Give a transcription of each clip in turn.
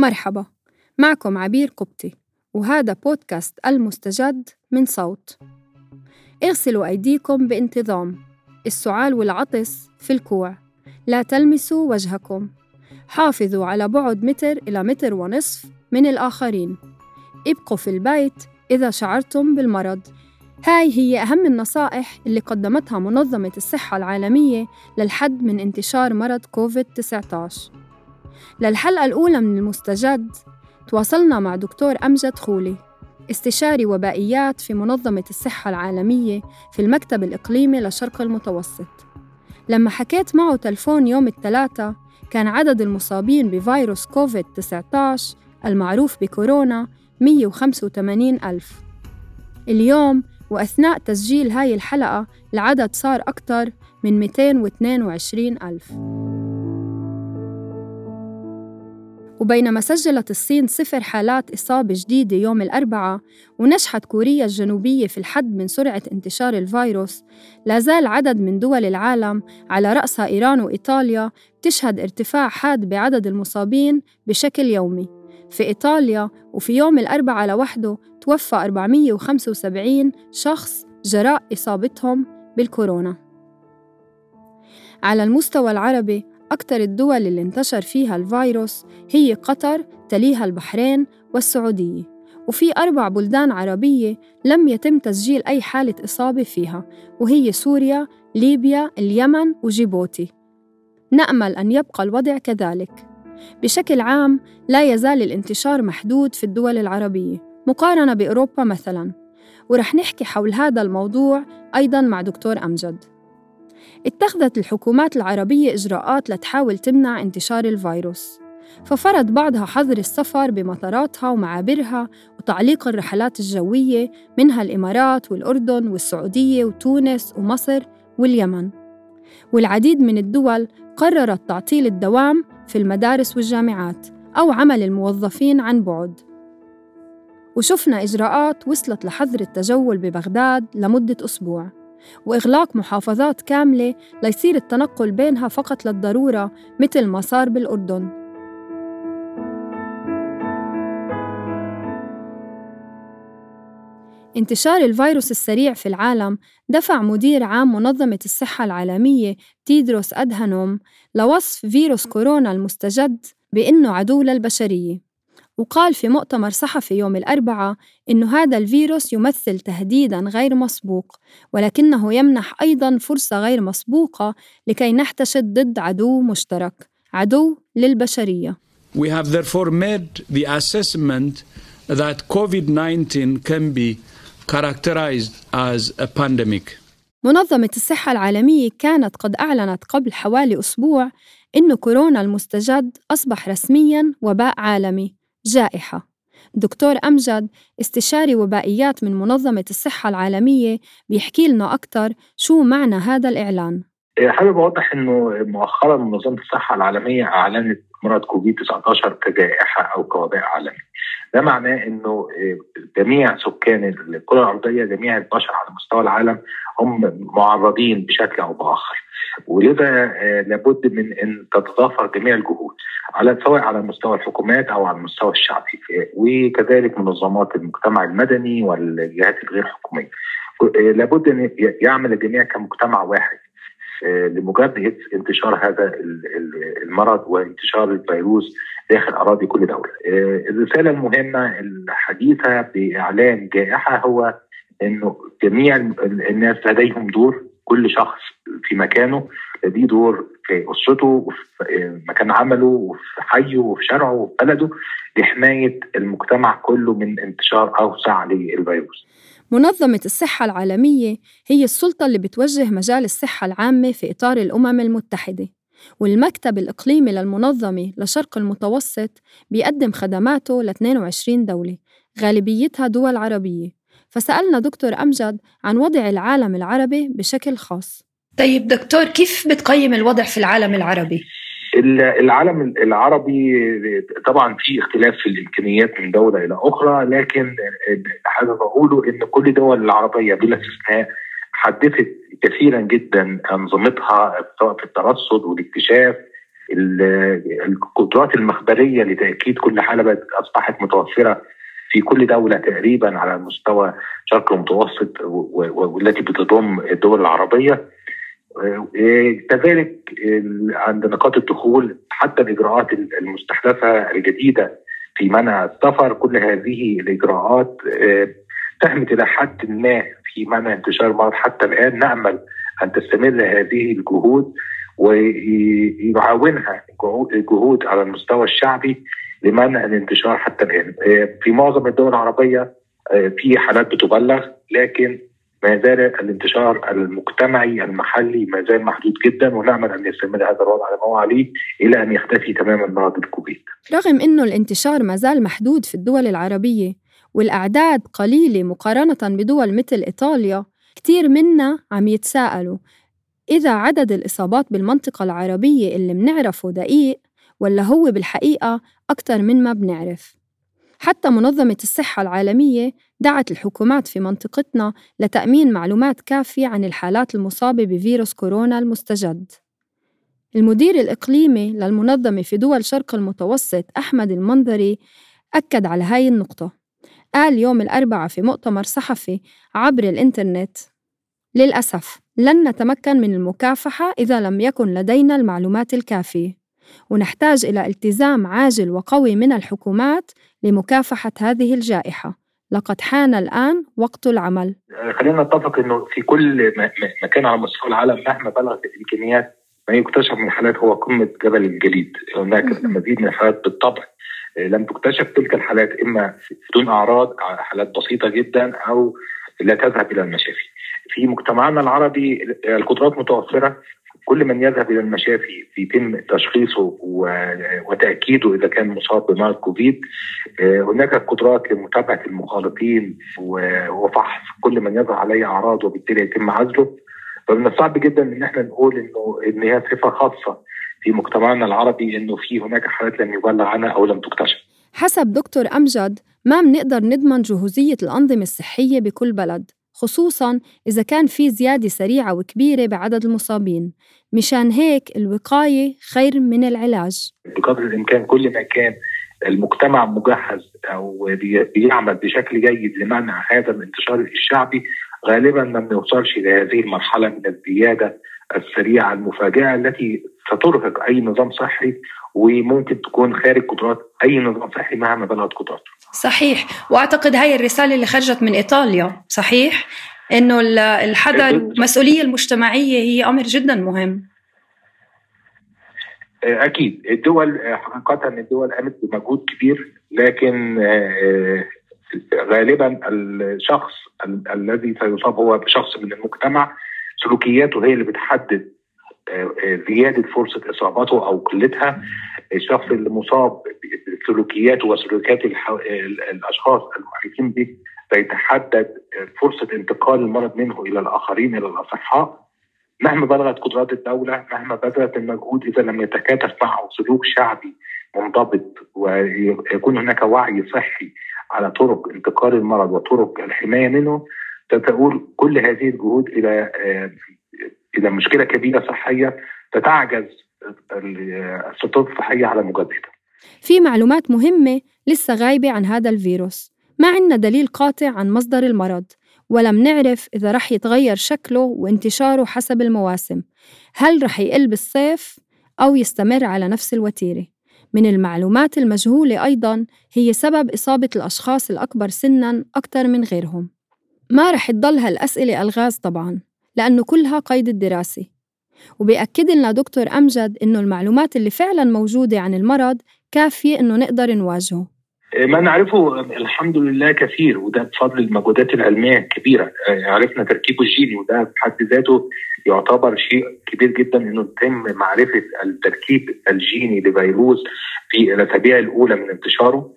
مرحبا معكم عبير قبطي وهذا بودكاست المستجد من صوت. اغسلوا أيديكم بانتظام السعال والعطس في الكوع لا تلمسوا وجهكم. حافظوا على بعد متر إلى متر ونصف من الآخرين. ابقوا في البيت إذا شعرتم بالمرض. هاي هي أهم النصائح اللي قدمتها منظمة الصحة العالمية للحد من انتشار مرض كوفيد-19 للحلقة الأولى من المستجد. تواصلنا مع دكتور أمجد خولي استشاري وبائيات في منظمة الصحة العالمية في المكتب الإقليمي للشرق المتوسط. لما حكيت معه تلفون يوم الثلاثاء كان عدد المصابين بفيروس كوفيد-19 المعروف بكورونا 185 ألف. اليوم وأثناء تسجيل هاي الحلقة العدد صار أكثر من 222 ألف. وبينما سجلت الصين صفر حالات إصابة جديدة يوم الأربعاء ونجحت كوريا الجنوبية في الحد من سرعة انتشار الفيروس. لا زال عدد من دول العالم على رأسها إيران وإيطاليا تشهد ارتفاع حاد بعدد المصابين بشكل يومي. في إيطاليا وفي يوم الأربعاء لوحده توفى 475 شخص جراء إصابتهم بالكورونا. على المستوى العربي أكثر الدول اللي انتشر فيها الفيروس هي قطر تليها البحرين والسعودية. وفي أربع بلدان عربية لم يتم تسجيل أي حالة إصابة فيها وهي سوريا، ليبيا، اليمن وجيبوتي. نأمل أن يبقى الوضع كذلك. بشكل عام لا يزال الانتشار محدود في الدول العربية. مقارنة بأوروبا مثلاً. ورح نحكي حول هذا الموضوع أيضاً مع دكتور أمجد. اتخذت الحكومات العربية إجراءات لتحاول تمنع انتشار الفيروس ففرض بعضها حظر السفر بمطاراتها ومعابرها وتعليق الرحلات الجوية منها الإمارات والأردن والسعودية وتونس ومصر واليمن. والعديد من الدول قررت تعطيل الدوام في المدارس والجامعات أو عمل الموظفين عن بعد. وشفنا إجراءات وصلت لحظر التجول ببغداد لمدة أسبوع. وإغلاق محافظات كاملة ليصير التنقل بينها فقط للضرورة مثل ما صار بالأردن. انتشار الفيروس السريع في العالم دفع مدير عام منظمة الصحة العالمية تيدروس أدهانوم لوصف فيروس كورونا المستجد بأنه عدو للبشرية. وقال في مؤتمر صحفي يوم الأربعاء إنه هذا الفيروس يمثل تهديداً غير مسبوق ولكنه يمنح أيضاً فرصة غير مسبوقة لكي نحتشد ضد عدو مشترك عدو للبشرية We have therefore made the assessment that COVID-19 can be characterized as a pandemic. منظمة الصحة العالمية كانت قد أعلنت قبل حوالي أسبوع إنه كورونا المستجد أصبح رسمياً وباء عالمي جائحة. دكتور أمجد استشاري وبائيات من منظمة الصحة العالمية بيحكي لنا أكثر شو معنى هذا الإعلان. إيه، حابب أوضح إنه مؤخرا منظمة الصحة العالمية أعلنت مرض كوفيد 19 كجائحة أو كوباء عالمي. ده معناه إنه إيه، جميع سكان الكره الأرضية جميع البشر على مستوى العالم هم معرضين بشكل أو بآخر. ولذا آه، لابد من إن تتضافر جميع الجهود على سواء على مستوى الحكومات أو على المستوى الشعبي وكذلك منظمات المجتمع المدني والجهات الغير حكومية آه، لابد إن يعمل الجميع كمجتمع واحد آه، لمجابهه انتشار هذا المرض وانتشار الفيروس داخل أراضي كل دولة. الرسالة المهمة الحديثة بإعلان جائحة هو إنه جميع الناس لديهم دور كل شخص في مكانه لديه دور في أسرته وفي مكان عمله وفي حيه وفي شارعه وفي بلده لحماية المجتمع كله من انتشار أوسع للفيروس. منظمة الصحة العالمية هي السلطة اللي بتوجه مجال الصحة العامة في إطار الأمم المتحدة والمكتب الإقليمي للمنظمة لشرق المتوسط بيقدم خدماته ل 22 دولة غالبيتها دول عربية فسألنا دكتور أمجد عن وضع العالم العربي بشكل خاص طيب دكتور كيف بتقيم الوضع في العالم العربي؟ العالم العربي طبعا في اختلاف في الإمكانيات من دولة إلى أخرى لكن حابب أقوله إن كل الدول العربية بلا استثناء حدثت كثيرا جدا أنظمتها سواء في الترصد والاكتشاف القدرات المخبرية لتأكيد كل حالة أصبحت متوفرة في كل دولة تقريبا على مستوى الشرق المتوسط والتي بتضم الدول العربية. كذلك عند نقاط الدخول حتى الإجراءات المستحدثة الجديدة في منع السفر كل هذه الإجراءات تهمت إلى حد ما في منع انتشار المرض حتى الآن نأمل أن تستمر هذه الجهود ويعاونها جهود على المستوى الشعبي لمنع الانتشار حتى الآن. في معظم الدول العربية في حالات بتبلغ لكن ما زال الانتشار المجتمعي المحلي ما زال محدود جدا ونأمل أن يستمر هذا الوضع على ما هو عليه إلى أن يختفي تماما مرض الكوفيد. رغم إنه الانتشار ما زال محدود في الدول العربية والأعداد قليلة مقارنة بدول مثل إيطاليا، كثير منا عم يتساءلوا إذا عدد الإصابات بالمنطقة العربية اللي منعرفه دقيق ولا هو بالحقيقة أكثر من ما بنعرف. حتى منظمة الصحة العالمية دعت الحكومات في منطقتنا لتأمين معلومات كافية عن الحالات المصابة بفيروس كورونا المستجد. المدير الإقليمي للمنظمة في دول شرق المتوسط أحمد المنظري أكد على هاي النقطة. قال يوم الأربعاء في مؤتمر صحفي عبر الإنترنت للأسف لن نتمكن من المكافحة إذا لم يكن لدينا المعلومات الكافية. ونحتاج إلى التزام عاجل وقوي من الحكومات لمكافحة هذه الجائحة. لقد حان الآن وقت العمل. خلينا نتفق أنه في كل مكان على مستوى العالم مهما بلغت الإمكانيات ما يكتشف من الحالات هو قمة جبل الجليد. هناك مزيد من الحالات بالطبع. لم تكتشف تلك الحالات إما بدون أعراض حالات بسيطة جدا أو لا تذهب إلى المشافي. في مجتمعنا العربي القدرات متوفرة. كل من يذهب إلى المشافي يتم تشخيصه وتأكيده إذا كان مصاب بمرض كوفيد هناك قدرات لمتابعة المخالطين وفحص كل من يظهر عليه أعراض وبالتالي يتم عزله فمن الصعب جدا إن إحنا نقول إنه إن هي صفة خاصة في مجتمعنا العربي إنه في هناك حالات لم يبلغ عنها أو لم تكتشف. حسب دكتور أمجد ما بنقدر نضمن جهوزية الأنظمة الصحية بكل بلد خصوصاً إذا كان في زيادة سريعة وكبيرة بعدد المصابين. مشان هيك الوقاية خير من العلاج. بقدر الإمكان كل ما كان المجتمع مجهز أو بيعمل بشكل جيد لمنع هذا الانتشار الشعبي غالبا ما بنوصلش لهذه المرحلة من الزيادة السريعة المفاجئة التي سترهق أي نظام صحي وممكن تكون خارج قدرات أي نظام صحي مهما بلغت قدراته. صحيح. وأعتقد هاي الرسالة اللي خرجت من إيطاليا صحيح؟ إنه الحذر والمسؤوليه المجتمعية هي أمر جدا مهم. أكيد. الدول حقيقة الدول قامت بمجهود كبير لكن غالبا الشخص الذي سيصاب هو شخص من المجتمع سلوكياته هي اللي بتحدد زيادة فرصة إصابته أو قلتها الشخص اللي مصاب بسلوكياته وسلوكيات الأشخاص المحيطين به سيتحدد فرصة انتقال المرض منه إلى الآخرين إلى الأصحاء. مهما بلغت قدرات الدولة مهما بذلت المجهود إذا لم يتكاتف معه سلوك شعبي منضبط ويكون هناك وعي صحي على طرق انتقال المرض وطرق الحماية منه ستؤول كل هذه الجهود إلى إلى مشكلة كبيرة صحية تتعجز السلطات الصحية على مجابهتها. في معلومات مهمة لسه غايبة عن هذا الفيروس، ما عندنا دليل قاطع عن مصدر المرض، ولم نعرف إذا رح يتغير شكله وانتشاره حسب المواسم، هل رح يقل بالصيف أو يستمر على نفس الوتيرة؟ من المعلومات المجهولة أيضاً هي سبب إصابة الأشخاص الأكبر سناً أكثر من غيرهم. ما رح تضل هالأسئلة ألغاز طبعاً، لأنه كلها قيد الدراسة. وبيأكد لنا دكتور أمجد إنه المعلومات اللي فعلا موجودة عن المرض كافية إنه نقدر نواجهه. ما نعرفه الحمد لله كثير وده بفضل المجهودات العلمية الكبيرة. عرفنا تركيبه الجيني وده بحد ذاته يعتبر شيء كبير جدا إنه يتم معرفة التركيب الجيني لفيروس في الأسابيع الأولى من انتشاره.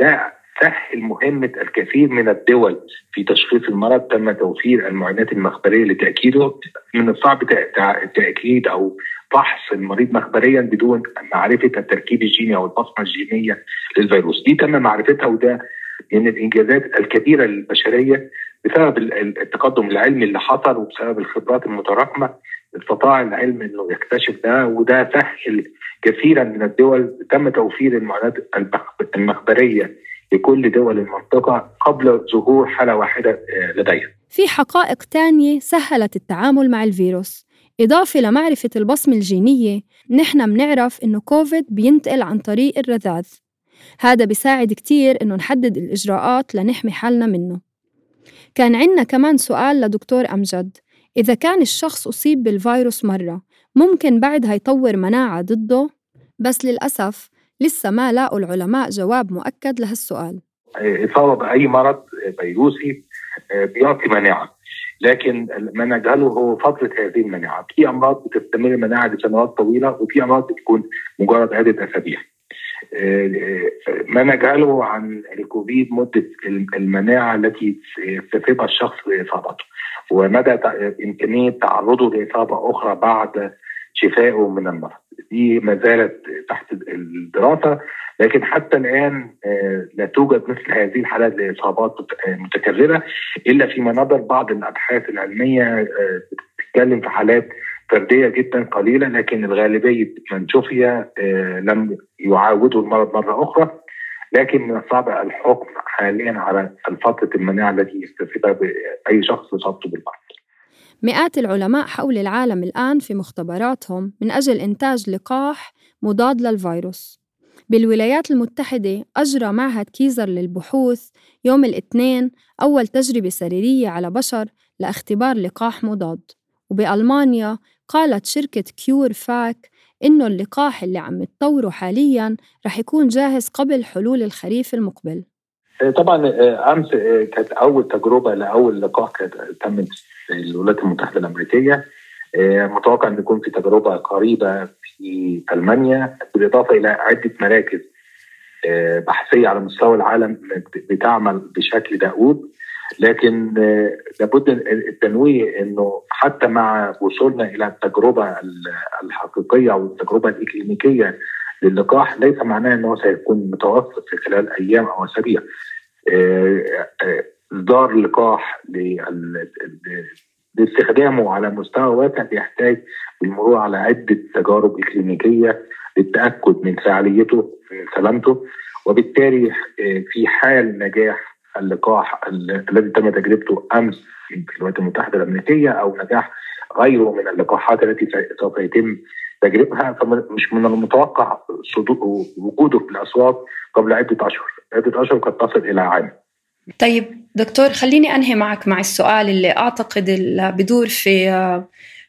ده سهل مهمة الكثير من الدول في تشخيص المرض تم توفير المعاينات المخبرية لتأكيده من الصعب تأكيد أو فحص المريض مخبريا بدون معرفة التركيب الجيني أو البصمة الجينية للفيروس. دي تم معرفتها وده من الإنجازات الكبيرة للبشرية بسبب التقدم العلمي اللي حصل وبسبب الخبرات المتراكمة. استطاع العلم إنه يكتشف ده وده سهل كثيرا من الدول. تم توفير المعلومات المخبرية لكل دول المنطقة قبل ظهور حالة واحدة آه، لديها. في حقائق تانية سهلت التعامل مع الفيروس. إضافة لمعرفة البصمة الجينية نحن منعرف إنه كوفيد بينتقل عن طريق الرذاذ. هذا بيساعد كتير إنه نحدد الإجراءات لنحمي حالنا منه. كان عنا كمان سؤال لدكتور أمجد. إذا كان الشخص أصيب بالفيروس مرة ممكن بعدها يطور مناعة ضده؟ بس للأسف لسه ما لاقوا العلماء جواب مؤكد لهالسؤال. إصابة بأي مرض فيروسي آه، بيعطي مناعة. لكن ما نجهله هو فترة هذه المناعة. في أمراض بتستمر المناعة لسنوات طويلة وفي أمراض بتكون مجرد عدة أسابيع. ما نجهله عن الكوفيد مدة المناعة التي يكتسبها الشخص لاصابته ومدى إمكانية تعرضه لإصابة أخرى بعد شفائه من المرض دي ما زالت تحت الدراسة لكن حتى الآن آه، لا توجد مثل هذه الحالات لإصابات متكررة إلا في مناظر بعض الأبحاث العلمية آه، بتتكلم في حالات فردية جدا قليلة لكن الغالبية من شفي آه، لم يعاودوا المرض مرة أخرى لكن من الصعب الحكم حاليا على فتره المناعة التي يكتسبها اي شخص إصابته بالمرض. مئات العلماء حول العالم الآن في مختبراتهم من أجل إنتاج لقاح مضاد للفيروس. بالولايات المتحدة أجرى معهد كيزر للبحوث يوم الاثنين أول تجربة سريرية على بشر لاختبار لقاح مضاد. وبألمانيا قالت شركة CureVac إنه اللقاح اللي عم بتطوره حالياً رح يكون جاهز قبل حلول الخريف المقبل. طبعا آه، أمس آه، كانت أول تجربة لأول لقاح كانت تمت في الولايات المتحدة الأمريكية. متوقع أن يكون في تجربة قريبة في ألمانيا بالإضافة إلى عدة مراكز بحثية على مستوى العالم بتعمل بشكل دؤوب. لكن آه، لابد التنويه إنه حتى مع وصولنا إلى التجربة الحقيقية أو التجربة الإكلينيكية للقاح ليس معناه انه سيكون متوسط في خلال أيام أو أسابيع. آه، آه، إصدار اللقاح لاستخدامه على مستوى واسع بيحتاج المرور على عدة تجارب اكلينيكيه للتأكد من فعاليته من سلامته وبالتالي في حال نجاح اللقاح الذي تم تجربته أمس في الولايات المتحدة الأمريكية أو نجاح غيره من اللقاحات التي سوف يتم تجربها فمش من المتوقع وجوده في الاسواق قبل عدة أشهر، عدة أشهر قد تصل إلى عام. طيب دكتور خليني أنهي معك مع السؤال اللي أعتقد اللي بدور في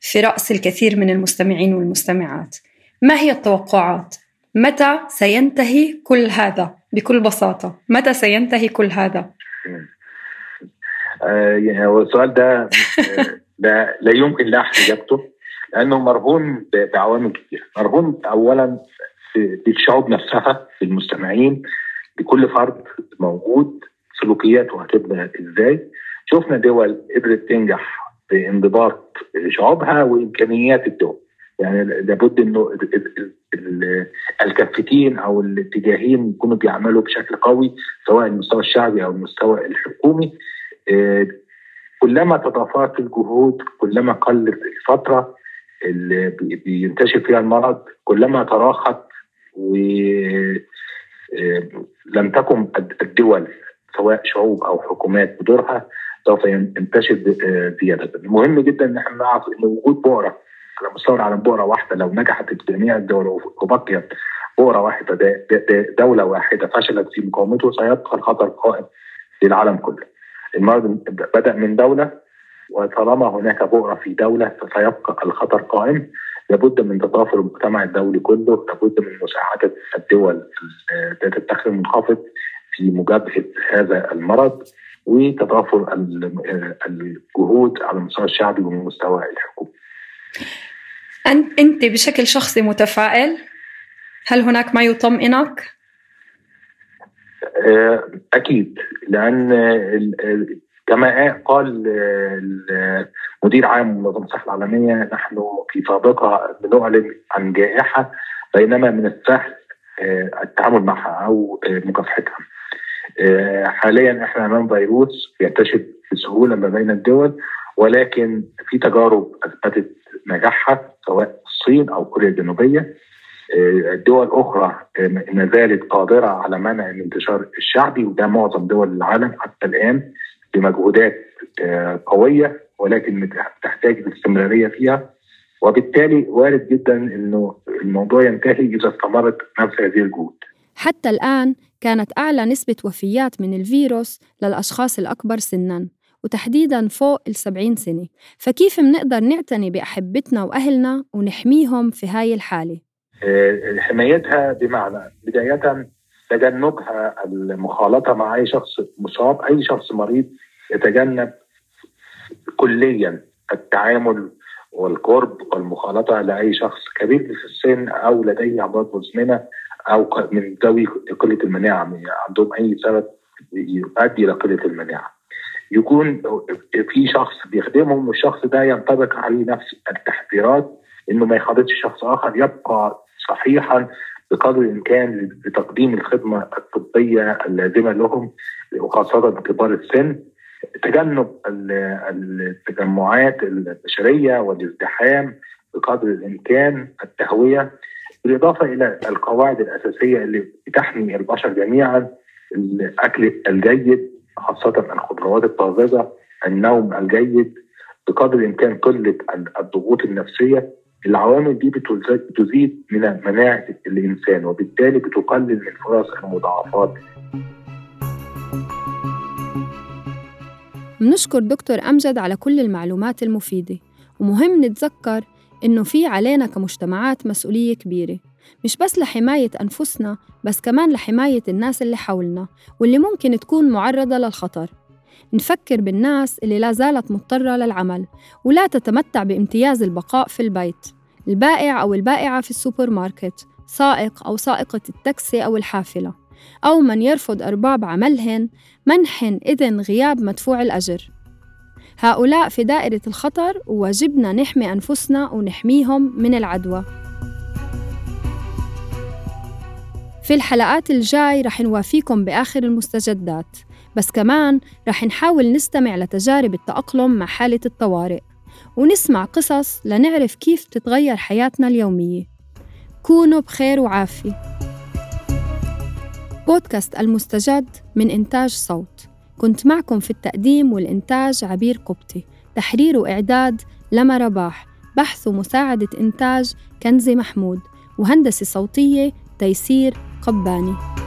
في رأس الكثير من المستمعين والمستمعات. ما هي التوقعات؟ متى سينتهي كل هذا؟ بكل بساطة متى سينتهي كل هذا؟ آه يعني السؤال ده آه، لا, لا يمكن لاحق إجابته لأنه مرهون بعوامل كثيره، مرهون اولا في الشعوب نفسها في المستمعين لكل فرد موجود سلوكياته هتبقى إزاي؟ شفنا دول قدرت تنجح بانضباط شعوبها وإمكانيات الدول. يعني لابد إنه الكفتين أو الاتجاهين يكونوا بيعملوا بشكل قوي سواء المستوى الشعبي أو المستوى الحكومي آه، كلما تضافرت الجهود كلما قلت الفترة اللي بينتشر فيها المرض كلما تراخت ولم آه، تكن الدول سواء شعوب أو حكومات بدورها سوف ينتشر آه، زيادة. المهم جدا إن إحنا نعرف إن وجود بؤره على مستوى العالم بؤره واحدة لو نجحت جميع الدول وبقيت بؤره واحدة دولة واحدة فشلت في مقاومته سيبقى الخطر قائم للعالم كله. المرض بدأ من دولة وطالما هناك بؤرة في دولة فسيبقى الخطر قائم لابد من تضافر المجتمع الدولي كله لابد من مساعده الدول ذات الدخل المنخفض في مجابهه هذا المرض وتضافر الجهود على المستوى الشعبي والمستوى الحكومي. أنت بشكل شخصي متفائل؟ هل هناك ما يطمئنك؟ آه، أكيد لأن كما قال مدير عام منظمة الصحة العالمية نحن في سابقة بنعلن عن جائحة بينما من السهل آه، التعامل معها أو آه، مكافحتها. حاليا إحنا أمام فيروس ينتشر بسهولة ما بين الدول ولكن في تجارب أثبتت نجاحها سواء الصين أو كوريا الجنوبية دول أخرى ما زالت قادرة على منع الانتشار الشعبي وده معظم دول العالم حتى الآن بمجهودات قوية ولكن تحتاج الاستمراريه فيها وبالتالي وارد جدا إنه الموضوع ينتهي إذا استمرت نفس هذه الجهود. حتى الآن كانت أعلى نسبة وفيات من الفيروس للأشخاص الأكبر سنا وتحديدا فوق ال 70 سنة، فكيف بنقدر نعتني بأحبتنا وأهلنا ونحميهم في هاي الحالة؟ حمايتها بمعنى بداية تجنبها المخالطة مع أي شخص مصاب، أي شخص مريض يتجنب كليا التعامل والقرب والمخالطة لأي شخص كبير في السن أو لديه أمراض مزمنة أو من ذوي قلة المناعة عندهم أي سبب يؤدي إلى قلة المناعة. يكون في شخص بيخدمهم والشخص ده ينطبق عليه نفس التحذيرات إنه ما يخالطش شخص آخر يبقى صحيحا بقدر الإمكان لتقديم الخدمة الطبية اللازمة لهم وخاصة كبار السن تجنب التجمعات البشرية والازدحام بقدر الإمكان التهوية بالإضافة إلى القواعد الأساسية اللي بتحمي البشر جميعا الأكل الجيد خاصة الخضروات الطازجة النوم الجيد بقدر الإمكان قلة الضغوط النفسية. العوامل دي بتزيد من مناعه الإنسان وبالتالي بتقلل من فرص المضاعفات. بنشكر دكتور أمجد على كل المعلومات المفيدة. ومهم نتذكر إنه في علينا كمجتمعات مسؤولية كبيرة. مش بس لحماية أنفسنا بس كمان لحماية الناس اللي حولنا واللي ممكن تكون معرضة للخطر. نفكر بالناس اللي لا زالت مضطرة للعمل ولا تتمتع بامتياز البقاء في البيت. البائع أو البائعة في السوبر ماركت سائق أو سائقة التاكسي أو الحافلة. أو من يرفض أرباب عملهن منحن إذن غياب مدفوع الأجر. هؤلاء في دائرة الخطر وواجبنا نحمي أنفسنا ونحميهم من العدوى. في الحلقات الجاي رح نوافيكم بآخر المستجدات بس كمان رح نحاول نستمع لتجارب التأقلم مع حالة الطوارئ ونسمع قصص لنعرف كيف تتغير حياتنا اليومية. كونوا بخير وعافية. بودكاست المستجد من إنتاج صوت. كنت معكم في التقديم والإنتاج عبير قبطي. تحرير وإعداد لما رباح. بحث ومساعدة إنتاج كنزي محمود. وهندسة صوتية تيسير قباني.